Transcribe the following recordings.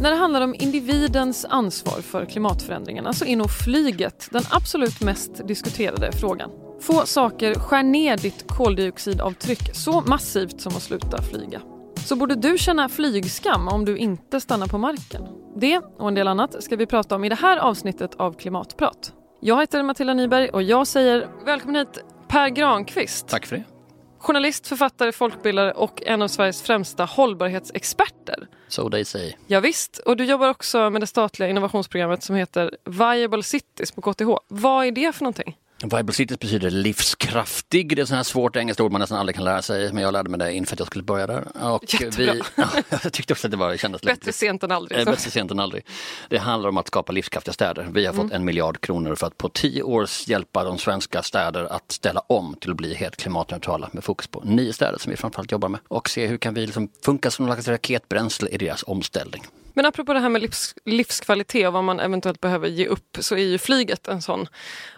När det handlar om individens ansvar för klimatförändringarna så är nog flyget den absolut mest diskuterade frågan. Få saker skär ner ditt koldioxidavtryck så massivt som att sluta flyga. Så borde du känna flygskam om du inte stannar på marken? Det och en del annat ska vi prata om i det här avsnittet av Klimatprat. Jag heter Matilda Nyberg och jag säger välkommen hit Per Granqvist. Tack för det. Journalist, författare, folkbildare och en av Sveriges främsta hållbarhetsexperter. So they say. Ja, visst. och du jobbar också med det statliga innovationsprogrammet som heter Viable Cities på KTH. Vad är det för någonting? Viable Cities betyder livskraftig. Det är ett här svårt engelskt ord man nästan aldrig kan lära sig. Men jag lärde mig det inför att jag skulle börja där. Och vi, ja, jag tyckte också att det var, kändes Bättre lite, sent än aldrig. Så. Bättre sent än aldrig. Det handlar om att skapa livskraftiga städer. Vi har fått mm. en miljard kronor för att på tio år hjälpa de svenska städer att ställa om till att bli helt klimatneutrala med fokus på nio städer som vi framförallt jobbar med. Och se hur kan vi liksom funka som någon slags raketbränsle i deras omställning. Men apropå det här med livs, livskvalitet och vad man eventuellt behöver ge upp så är ju flyget en sån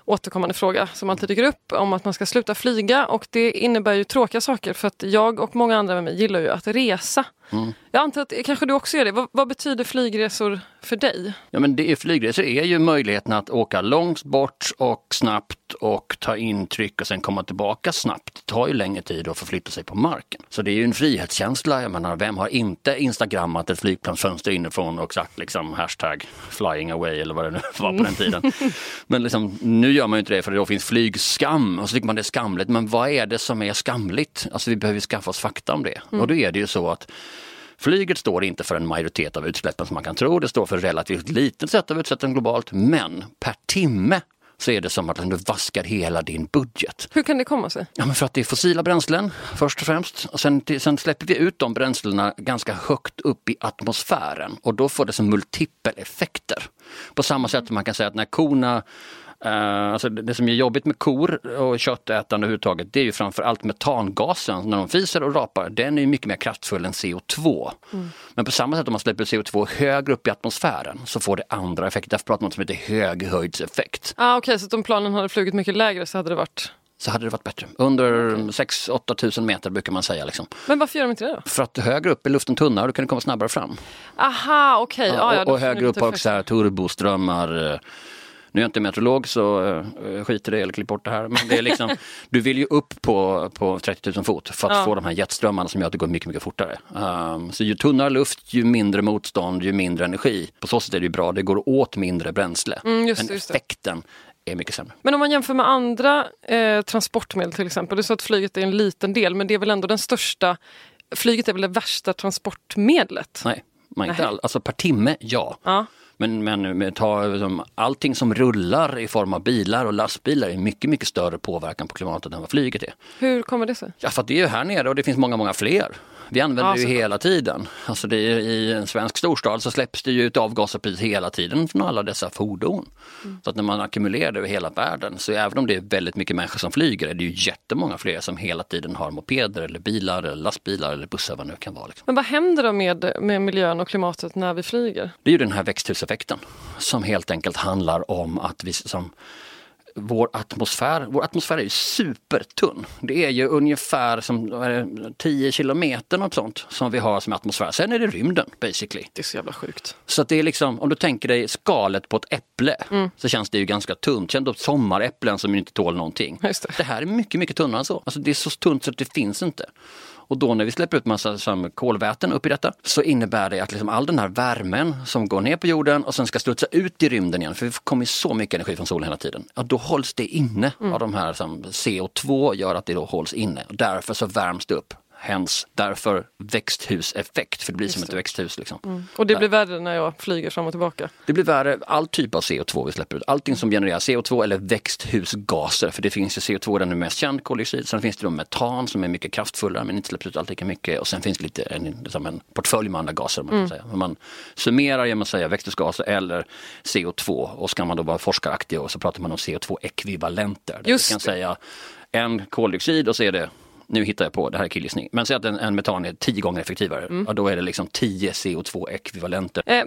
återkommande fråga som alltid dyker upp om att man ska sluta flyga och det innebär ju tråkiga saker för att jag och många andra med mig gillar ju att resa. Mm. Jag antar att kanske du också gör det. Vad, vad, betyder flygresor för dig? Ja, men det är, flygresor är ju möjligheten att åka långt bort och snabbt och ta intryck och sen komma tillbaka snabbt. Det tar ju längre tid att förflytta sig på marken. Så det är ju en frihetskänsla. Jag menar, vem har inte instagrammat ett flygplansfönster inifrån och sagt liksom hashtag flying away eller vad det nu var på den tiden. men liksom, nu gör man ju inte det för det finns flygskam och så tycker man det är skamligt. Men vad är det som är skamligt? Alltså vi behöver skaffa oss fakta om det. Mm. Och då är det ju så att Flyget står inte för en majoritet av utsläppen som man kan tro. Det står för relativt litet sätt av utsläppen globalt. Men per timme så är det som att du vaskar hela din budget. Hur kan det komma sig? Ja, men för att det är fossila bränslen först och främst. Och sen, sen släpper vi ut de bränslena ganska högt upp i atmosfären och då får det som multipeleffekter. På samma sätt som man kan säga att när korna alltså det som är jobbigt med kor och köttätande överhuvudtaget det är ju framförallt metangasen när de fiser och rapar. Den är mycket mer kraftfull än CO2. Mm. Men på samma sätt om man släpper CO2 högre upp i atmosfären så får det andra effekter. Därför pratar man om som heter höghöjdseffekt. Ah, Okej, okay, så om planen hade flugit mycket lägre så hade det varit så hade det varit bättre. Under 6-8 tusen meter brukar man säga. Liksom. Men varför gör de inte det då? För att högre upp är luften tunnare och då kan komma snabbare fram. Aha, okej. Okay. Ja, och, och högre upp har också turboströmmar nu är jag inte meteorolog så uh, skit i det eller klipp bort det här. Men det är liksom, du vill ju upp på, på 30 000 fot för att ja. få de här jetströmmarna som gör att det går mycket, mycket fortare. Um, så ju tunnare luft, ju mindre motstånd, ju mindre energi. På så sätt är det ju bra, det går åt mindre bränsle. Mm, just, Men just effekten är mycket sämre. Men om man jämför med andra eh, transportmedel till exempel. Du sa att flyget är en liten del men det är väl ändå den största Flyget är väl det värsta transportmedlet? Nej, man inte all, alltså per timme ja. ja. Men, men ta, liksom, allting som rullar i form av bilar och lastbilar är mycket, mycket större påverkan på klimatet än vad flyget är. Hur kommer det sig? Ja, för det är ju här nere och det finns många, många fler. Vi använder ja, det ju hela tiden. Alltså det är, I en svensk storstad så släpps det ju ut avgaser precis hela tiden från alla dessa fordon. Mm. Så att när man ackumulerar det över hela världen så även om det är väldigt mycket människor som flyger är det ju jättemånga fler som hela tiden har mopeder eller bilar eller lastbilar eller bussar vad det nu kan vara. Liksom. Men vad händer då med, med miljön och klimatet när vi flyger? Det är ju den här växthuseffekten som helt enkelt handlar om att vi som vår atmosfär, vår atmosfär är ju supertunn. Det är ju ungefär som 10 kilometer något sånt som vi har som atmosfär. Sen är det rymden basically. Det är så jävla sjukt. Så det är liksom, om du tänker dig skalet på ett äpple mm. så känns det ju ganska tunt. Känn då sommaräpplen som inte tål någonting. Det. det. här är mycket, mycket tunnare än så. Alltså det är så tunt så att det finns inte. Och då när vi släpper ut massa som kolväten upp i detta så innebär det att liksom all den här värmen som går ner på jorden och sen ska studsa ut i rymden igen, för det kommer så mycket energi från solen hela tiden. Ja, då hålls det inne mm. av de här som CO2 gör att det då hålls inne. Och därför så värms det upp Hens därför växthuseffekt, för det blir Just som ett växthus. Liksom. Mm. Och det blir värre när jag flyger fram och tillbaka? Det blir värre, all typ av CO2 vi släpper ut. Allting som genererar CO2 eller växthusgaser, för det finns ju CO2, den är mest känd, koldioxid. Sen finns det då metan som är mycket kraftfullare men inte släpper ut allt lika mycket. Och sen finns det lite en, liksom en portfölj med andra gaser. Man, kan mm. säga. Men man summerar genom att säga växthusgaser eller CO2 och ska man då vara forskaraktig så pratar man om CO2-ekvivalenter. Just kan säga en koldioxid och så är det nu hittar jag på, det här är killgissning, men säg att en, en metan är tio gånger effektivare. Mm. Och då är det liksom 10 CO2-ekvivalenter. Eh,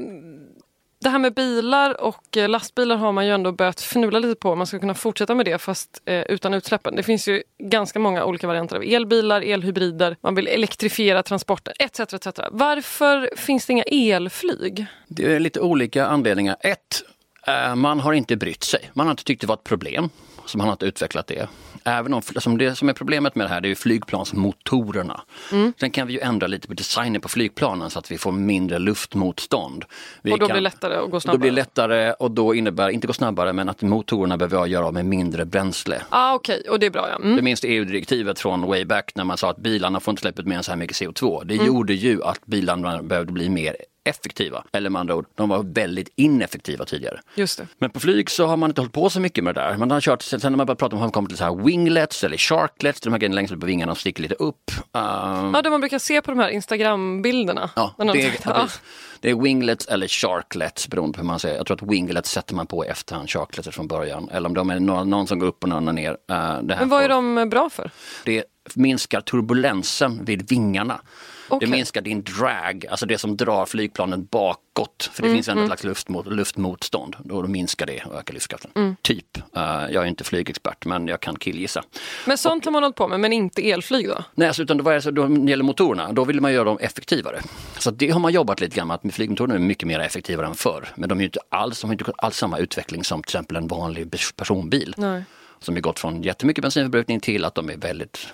Det här med bilar och eh, lastbilar har man ju ändå börjat fnula lite på. Man ska kunna fortsätta med det fast eh, utan utsläppen. Det finns ju ganska många olika varianter av elbilar, elhybrider, man vill elektrifiera transporten etc. etc. Varför finns det inga elflyg? Det är lite olika anledningar. Ett, eh, man har inte brytt sig. Man har inte tyckt det var ett problem, så man har utvecklat det. Även om alltså det som är problemet med det här det är ju flygplansmotorerna. Mm. Sen kan vi ju ändra lite på designen på flygplanen så att vi får mindre luftmotstånd. Vi och då kan, blir det lättare att gå snabbare? Då blir det lättare och då innebär, inte gå snabbare, men att motorerna behöver göra av med mindre bränsle. Ah, Okej, okay. och det är bra ja. Mm. Du minns EU-direktivet från way back när man sa att bilarna får inte släppa ut mer än så här mycket CO2. Det mm. gjorde ju att bilarna behövde bli mer effektiva. Eller med andra ord, de var väldigt ineffektiva tidigare. Just det. Men på flyg så har man inte hållit på så mycket med det där. Man har kört, sen när man börjar prata om att man kommer till så här winglets eller sharklets, de här grejerna längst upp på vingarna och sticker lite upp. Um, ja, det man brukar se på de här Instagram-bilderna. Ja, det, är, ja. det är winglets eller sharklets beroende på hur man säger. Jag tror att winglets sätter man på efterhand, sharklets från början. Eller om de är någon, någon som går upp och någon ner. Uh, Men vad är de bra för? Det minskar turbulensen vid vingarna. Okay. Det minskar din drag, alltså det som drar flygplanen bakåt. För det mm, finns ändå mm. ett slags luftmot, luftmotstånd. Då minskar det och ökar livskraften. Mm. Typ. Uh, jag är inte flygexpert men jag kan killgissa. Men sånt och, har man hållit på med men inte elflyg då? Nej, alltså, utan det, var, alltså, då, när det gäller motorerna, då vill man göra dem effektivare. Så det har man jobbat lite grann med, att flygmotorerna är mycket mer effektivare än förr. Men de, är inte alls, de har inte alls samma utveckling som till exempel en vanlig personbil. Nej. Som har gått från jättemycket bensinförbrukning till att de är väldigt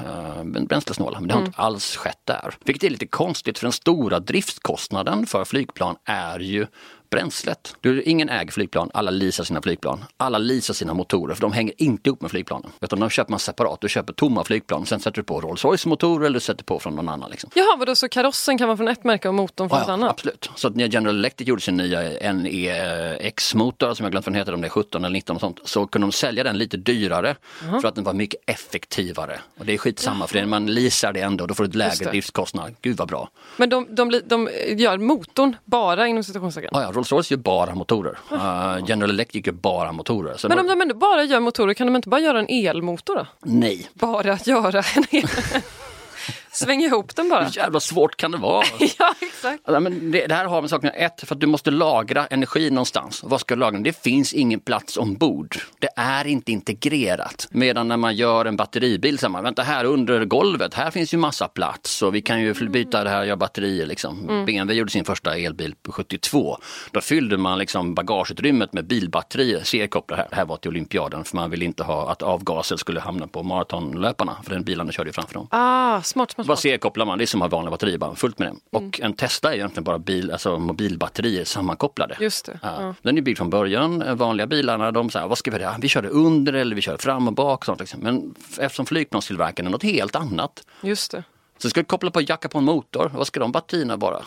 uh, bränslesnåla. Men det har mm. inte alls skett där. Vilket är lite konstigt för den stora driftskostnaden för flygplan är ju bränslet. Du, ingen äger flygplan, alla leasar sina flygplan. Alla leasar sina motorer för de hänger inte ihop med flygplanen. Utan de köper man separat. Du köper tomma flygplan, sen sätter du på Rolls Royce motorer eller sätter på från någon annan. Liksom. Jaha, vadå så karossen kan vara från ett märke och motorn från ja, ett annat? Absolut. Så att när General Electric gjorde sin nya NEX-motor, som jag glömt vad den heter, om det är 17 eller 19 och sånt, så kunde de sälja den lite dyrare uh-huh. för att den var mycket effektivare. Och det är skitsamma, uh-huh. för man leasar det ändå, då får du ett lägre driftskostnad. Gud vad bra. Men de, de, de, de gör motorn bara inom citationstecken? Ja, ja, Rolls Royce gör bara motorer. Uh, General Electric gör bara motorer. Så men om de ändå bara gör motorer, kan de inte bara göra en elmotor då? Nej. Bara göra en el... Sväng ihop den bara. Hur jävla svårt kan det vara? ja, exakt. Alltså, men det, det, här har med sakerna ett, för att du måste lagra energi någonstans. Vad ska du lagra? Det finns ingen plats ombord. Det är inte integrerat. Medan när man gör en batteribil, så man, vänta här under golvet, här finns ju massa plats och vi kan ju byta det här och göra batterier. Liksom. Mm. BMW gjorde sin första elbil på 72. Då fyllde man liksom bagageutrymmet med bilbatterier, seriekopplar här. Det här var till olympiaden för man ville inte ha att avgaser skulle hamna på maratonlöparna för den bilarna körde ju framför dem. Ah, smart, smart vad C-kopplar man, det är som att ha vanliga batterier, bara fullt med det. Och mm. en Tesla är egentligen bara bil, alltså mobilbatterier sammankopplade. Just det. Ja. Ja. Den är byggd från början, vanliga bilarna, de säger vad ska vi göra? Vi kör det under eller vi kör fram och bak. Sånt liksom. Men eftersom flygplanstillverkaren är något helt annat. Just det. Så ska du koppla på jacka på en motor, vad ska de batterierna vara?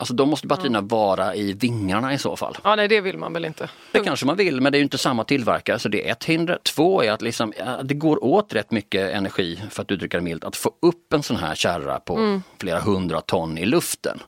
Alltså då måste batterierna mm. vara i vingarna i så fall. Ja, nej det vill man väl inte. Det kanske man vill men det är inte samma tillverkare så det är ett hinder. Två är att liksom, det går åt rätt mycket energi för att uttrycka det milt att få upp en sån här kärra på mm. flera hundra ton i luften.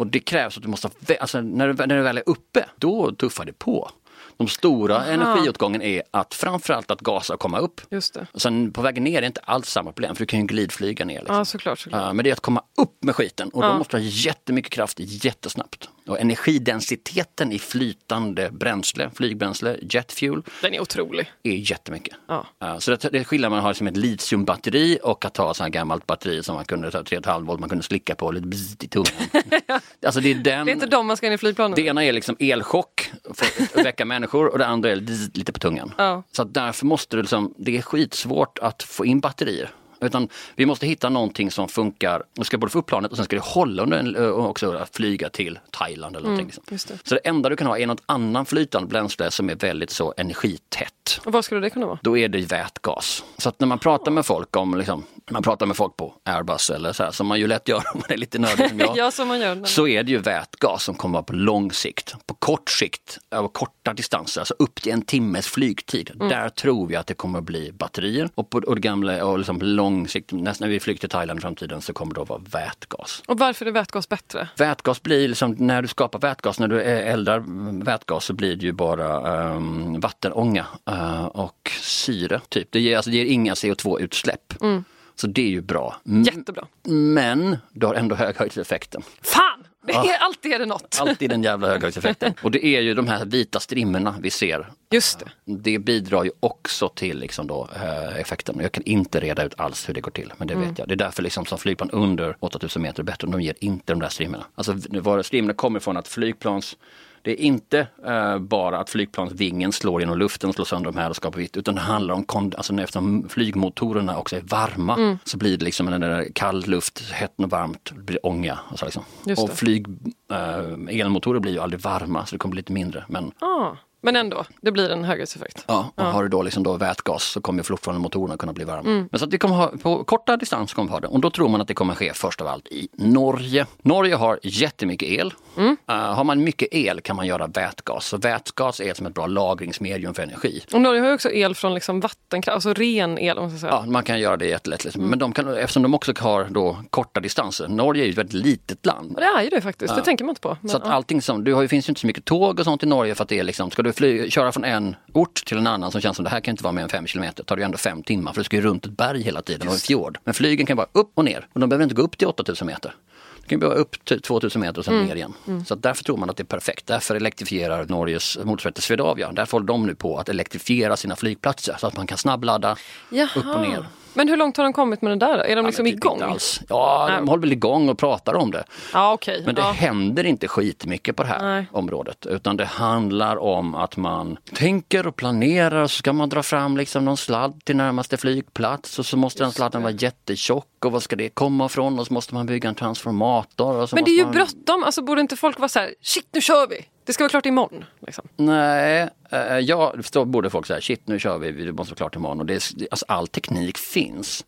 Och det krävs att du måste, alltså när du, när du väl är uppe, då tuffar det på. De stora Aha. energiåtgången är att framförallt att gasa och komma upp. Just det. sen på vägen ner är det inte alls samma problem för du kan ju glidflyga ner. Liksom. Ja, såklart, såklart. Uh, men det är att komma upp med skiten och ja. då måste du ha jättemycket kraft jättesnabbt. Och energidensiteten i flytande bränsle, flygbränsle, jetfuel. Den är otrolig. Är jättemycket. Ja. Så det, är skillnad man har som ett litiumbatteri och att ha ett gammalt batteri som man kunde ta 3,5 volt, man kunde slicka på lite bzzt i tungan. alltså det, är den, det är inte de man ska in i flygplanen. Det ena är liksom elchock för att väcka människor och det andra är lite på tungan. Ja. Så därför måste du liksom, det är skitsvårt att få in batterier. Utan vi måste hitta någonting som funkar. Vi ska både få upp planet och sen ska det hålla under och också flyga till Thailand eller någonting. Mm, liksom. Så det enda du kan ha är något annan flytande bränsle som är väldigt så energitätt. Och vad skulle det kunna vara? Då är det vätgas. Så att när man pratar med folk om liksom, man pratar med folk på Airbus eller så här, som man ju lätt gör om man är lite nördig som jag. ja, som man gör. Så är det ju vätgas som kommer vara på lång sikt. På kort sikt, över korta distanser, alltså upp till en timmes flygtid. Mm. Där tror vi att det kommer bli batterier. Och på och det gamla och liksom lång sikt, nästan när vi flyger till Thailand i framtiden så kommer det att vara vätgas. Och varför är vätgas bättre? Vätgas blir liksom, när du skapar vätgas, när du eldar vätgas så blir det ju bara um, vattenånga uh, och syre. Typ. Det ger, alltså, det ger inga CO2-utsläpp. Mm. Så det är ju bra. Jättebra. Men du har ändå höghöjdseffekten. Fan! Är, Alltid är det något. Alltid den jävla höghöjdseffekten. Och det är ju de här vita strimmorna vi ser. Just det. Det bidrar ju också till liksom då, eh, effekten. Jag kan inte reda ut alls hur det går till, men det vet jag. Det är därför liksom som flygplan under 8000 meter är bättre, de ger inte de där strimmorna. Alltså var strimmorna kommer ifrån att flygplans det är inte eh, bara att flygplansvingen slår genom luften och slår sönder de här och skapar vitt utan det handlar om, alltså eftersom flygmotorerna också är varma så blir det liksom en där kall luft, hett och varmt, blir ånga. Och, så liksom. Och flyg, eh, elmotorer blir ju aldrig varma så det kommer bli lite mindre. Men Ah. Men ändå, det blir en höghöjdseffekt. Ja, och har du då, liksom då vätgas så kommer fortfarande motorerna kunna bli varma. Mm. Men så att vi kommer ha, på korta distans kommer vi ha det och då tror man att det kommer ske först av allt i Norge. Norge har jättemycket el. Mm. Eh, har man mycket el kan man göra vätgas. Så vätgas är som ett bra lagringsmedium för energi. Och Norge har ju också el från liksom vattenkraft, alltså ren el om man ska säga. Ja, man kan göra det jättelätt. Liksom. Mm. Men de kan, eftersom de också har då korta distanser. Norge är ju ett väldigt litet land. Det är ju det faktiskt, det tänker man inte på. Men, Så att ja. allting som, du har ju, finns ju inte så mycket tåg och sånt i Norge för att det är liksom, ska du fly, köra från en ort till en annan som känns som det här kan inte vara mer än fem kilometer, tar det ju ändå fem timmar för du ska ju runt ett berg hela tiden och en fjord. Men flygen kan bara upp och ner och de behöver inte gå upp till 8000 meter. Kan ju bara upp till 2000 meter och sen ner igen. Så att därför tror man att det är perfekt. Därför elektrifierar Norges motsvarighet till Swedavia. Därför håller de nu på att elektrifiera sina flygplatser så att man kan snabbladda upp och ner. Men hur långt har de kommit med det där? Är de liksom typ igång? alls. Ja, de håller väl igång och pratar om det. Ja, okej. Men det ja. händer inte skitmycket på det här Nej. området. Utan det handlar om att man tänker och planerar och så ska man dra fram liksom någon sladd till närmaste flygplats och så måste den sladden vara jättetjock och var ska det komma ifrån och så måste man bygga en transformator. Så Men det är ju man... bråttom, alltså borde inte folk vara så här, shit nu kör vi! Det ska vara klart imorgon. Liksom. Nej, eh, ja, då borde folk säga shit nu kör vi, det måste vara klart imorgon. Och det är, alltså, all teknik finns.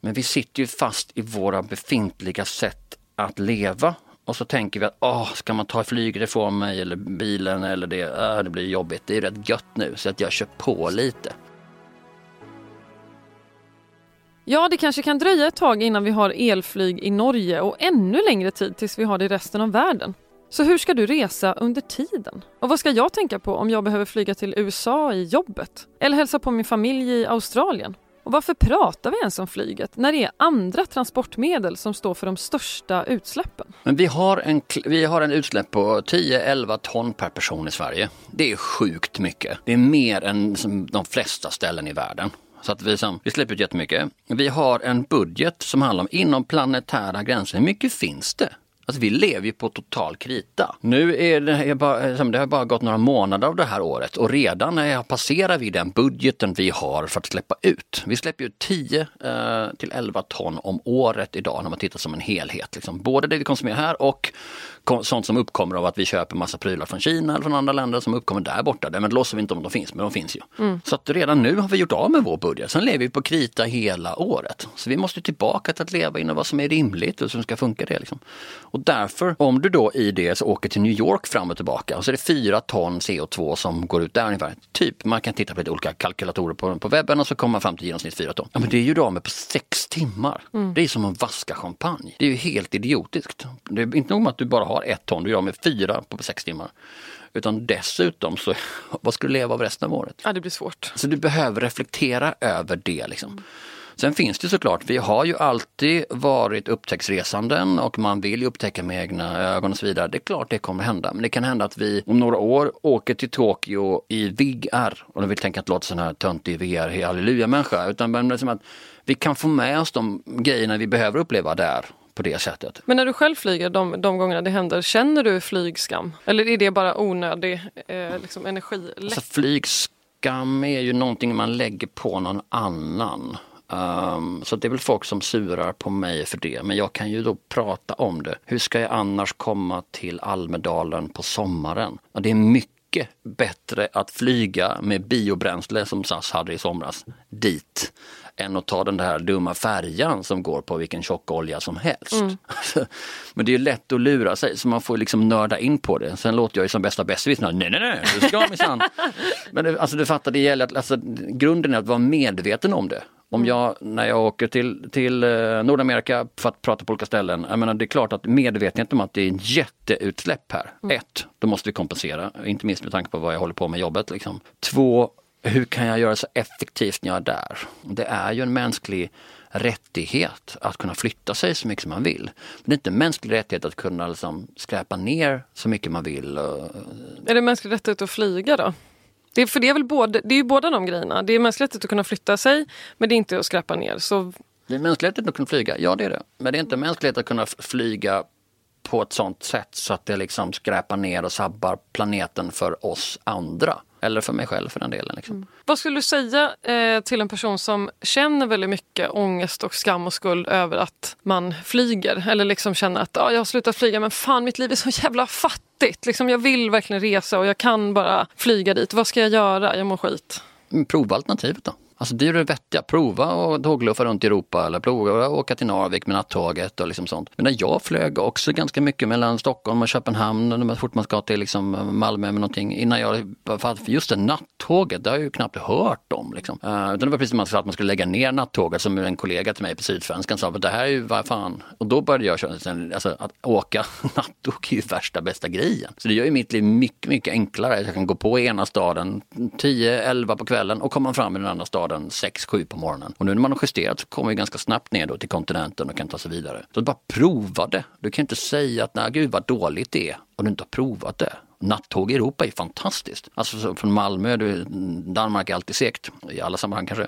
Men vi sitter ju fast i våra befintliga sätt att leva. Och så tänker vi att åh, ska man ta flyget ifrån mig eller bilen eller det, äh, det blir jobbigt. Det är rätt gött nu så att jag kör på lite. Ja, det kanske kan dröja ett tag innan vi har elflyg i Norge och ännu längre tid tills vi har det i resten av världen. Så hur ska du resa under tiden? Och vad ska jag tänka på om jag behöver flyga till USA i jobbet? Eller hälsa på min familj i Australien? Och varför pratar vi ens om flyget när det är andra transportmedel som står för de största utsläppen? Men vi har en, vi har en utsläpp på 10-11 ton per person i Sverige. Det är sjukt mycket. Det är mer än som de flesta ställen i världen. Så att vi, som, vi släpper ut jättemycket. Vi har en budget som handlar om inom planetära gränser. Hur mycket finns det? Alltså vi lever ju på total krita. Nu är det, är bara, det har bara gått några månader av det här året och redan är, passerar vi den budgeten vi har för att släppa ut. Vi släpper ut 10 eh, till 11 ton om året idag när man tittar som en helhet. Liksom. Både det vi konsumerar här och sånt som uppkommer av att vi köper massa prylar från Kina eller från andra länder som uppkommer där borta. Det, men låtsas vi inte om de finns, men de finns ju. Så att redan nu har vi gjort av med vår budget. Sen lever vi på krita hela året. Så vi måste tillbaka till att leva inom vad som är rimligt och som ska funka det. Liksom. Och därför, om du då i det så åker till New York fram och tillbaka och så är det 4 ton CO2 som går ut där ungefär. Typ, man kan titta på lite olika kalkylatorer på, på webben och så kommer man fram till genomsnitt 4 ton. Ja men det är ju då med på 6 timmar. Det är som att vaska champagne. Det är ju helt idiotiskt. Det är inte nog med att du bara har ett ton, du gör med fyra på 6 timmar. Utan dessutom så, vad ska du leva av resten av året? Ja, det blir svårt. Så du behöver reflektera över det. Liksom. Sen finns det såklart, vi har ju alltid varit upptäcktsresanden och man vill ju upptäcka med egna ögon och så vidare. Det är klart det kommer hända, men det kan hända att vi om några år åker till Tokyo i VR. Och då vill tänka att låta sån här töntig VR, halleluja-människa, utan men liksom att vi kan få med oss de grejerna vi behöver uppleva där på det sättet. Men när du själv flyger de, de gångerna det händer, känner du flygskam? Eller är det bara onödig eh, liksom energiläck? Alltså flygskam är ju någonting man lägger på någon annan. Um, så det är väl folk som surar på mig för det. Men jag kan ju då prata om det. Hur ska jag annars komma till Almedalen på sommaren? Ja, det är mycket bättre att flyga med biobränsle som SAS hade i somras dit än att ta den där dumma färjan som går på vilken tjockolja som helst. Men det är ju lätt att lura sig så man får liksom nörda in på det. Sen låter jag ju som bästa besserwissern. Nej, nej, nej, du ska minsann. Men det, alltså, du fattar, det gäller att alltså, grunden är att vara medveten om det. Om jag, när jag åker till, till eh, Nordamerika för att prata på olika ställen, jag menar det är klart att medvetenhet om att det är en jätteutsläpp här. Ett, då måste vi kompensera, inte minst med tanke på vad jag håller på med jobbet. Liksom. Två, hur kan jag göra så effektivt när jag är där? Det är ju en mänsklig rättighet att kunna flytta sig så mycket som man vill. Men det är inte en mänsklig rättighet att kunna liksom skräpa ner så mycket man vill. Är det mänsklig rättighet att flyga då? Det är, för det är väl både, det är ju båda de grejerna. Det är mänsklig att kunna flytta sig men det är inte att skräpa ner. Så... Det är mänsklig att kunna flyga, ja det är det. Men det är inte mänskligt att kunna flyga på ett sånt sätt så att det liksom skräpar ner och sabbar planeten för oss andra. Eller för mig själv för den delen. Liksom. Mm. Vad skulle du säga eh, till en person som känner väldigt mycket ångest och skam och skuld över att man flyger? Eller liksom känner att ah, jag har slutat flyga men fan mitt liv är så jävla fattigt. Liksom, jag vill verkligen resa och jag kan bara flyga dit. Vad ska jag göra? Jag mår skit. Mm, prova alternativet då. Alltså det är det vettiga. Prova och tågluffa runt i Europa eller prova att åka till Narvik med nattåget och liksom sånt. Men jag flög också ganska mycket mellan Stockholm och Köpenhamn så fort man ska till liksom eh, Malmö med någonting. Innan jag, för just det nattåget, det har jag ju knappt hört om. Liksom. Uh, det var precis som man sa att man skulle lägga ner nattåget som en kollega till mig på Sydsvenskan sa, det här är ju vad fan. Och då började jag köra, alltså att åka nattåg är ju värsta bästa grejen. Så det gör ju mitt liv mycket, mycket enklare. Jag kan gå på ena staden 10-11 på kvällen och komma fram i den andra staden den 6-7 på morgonen. Och nu när man har justerat så kommer vi ganska snabbt ner då till kontinenten och kan ta sig vidare. Så bara prova det. Du kan inte säga att nej gud vad dåligt det är om du inte har provat det nattåg i Europa är fantastiskt. Alltså från Malmö, Danmark är alltid segt i alla sammanhang kanske.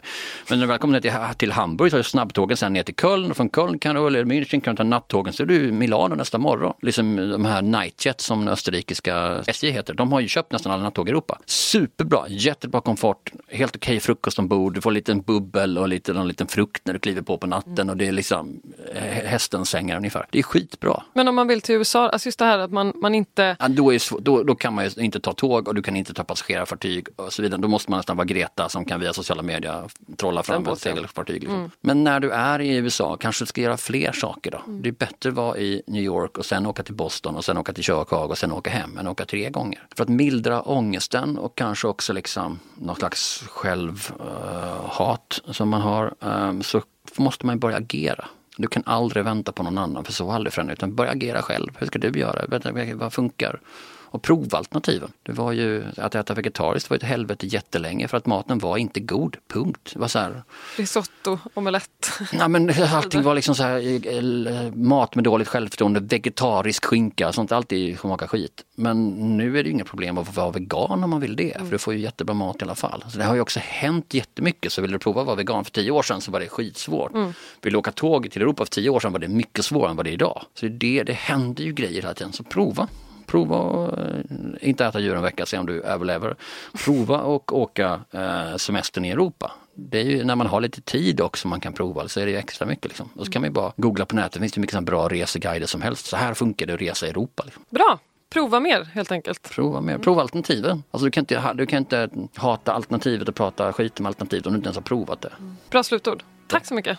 Men när du väl kommer ner till, till Hamburg så är snabbtågen sen ner till Köln och från Köln kan du, eller München kan du ta nattågen så är du i Milano nästa morgon. Liksom de här Nightjet som österrikiska SJ heter, de har ju köpt nästan alla nattåg i Europa. Superbra, jättebra komfort, helt okej frukost ombord, du får en liten bubbel och lite, en liten frukt när du kliver på på natten och det är liksom eh, hästens sängar ungefär. Det är skitbra. Men om man vill till USA, alltså just det här att man, man inte... Ja, då, är, då, då kan man ju inte ta tåg och du kan inte ta passagerarfartyg och så vidare. Då måste man nästan vara Greta som kan via sociala medier trolla fram ett segelfartyg. Liksom. Mm. Men när du är i USA kanske du ska göra fler saker då. Mm. Det är bättre att vara i New York och sen åka till Boston och sen åka till Chicago och sen åka hem än åka tre gånger. För att mildra ångesten och kanske också liksom någon slags självhat uh, som man har um, så måste man börja agera. Du kan aldrig vänta på någon annan för så har aldrig förändrat utan börja agera själv. Hur ska du göra? Vad funkar? Och prova alternativen. Det var ju, att äta vegetariskt var ett helvete jättelänge för att maten var inte god, punkt. Det var så här, Risotto, omelett. Nej men allting var liksom så här, mat med dåligt självförtroende, vegetarisk skinka, sånt alltid smaka skit. Men nu är det inga problem att vara vegan om man vill det, mm. för du får ju jättebra mat i alla fall. Så det har ju också hänt jättemycket, så vill du prova att vara vegan för tio år sedan så var det skitsvårt. Mm. Vill du åka tåg till Europa för tio år sedan var det mycket svårare än vad det är idag. Så det, det händer ju grejer hela tiden, så prova prova att eh, inte äta djur en vecka, se om du överlever. Prova och åka eh, semestern i Europa. Det är ju när man har lite tid också man kan prova, så är det extra mycket. Liksom. Och så kan man bara googla på nätet, det finns det mycket bra reseguider som helst. Så här funkar det att resa i Europa. Liksom. Bra! Prova mer helt enkelt. Prova mer, prova alternativen. Alltså, du, kan inte, du kan inte hata alternativet och prata skit om alternativet om du inte ens har provat det. Bra slutord. Tack så mycket.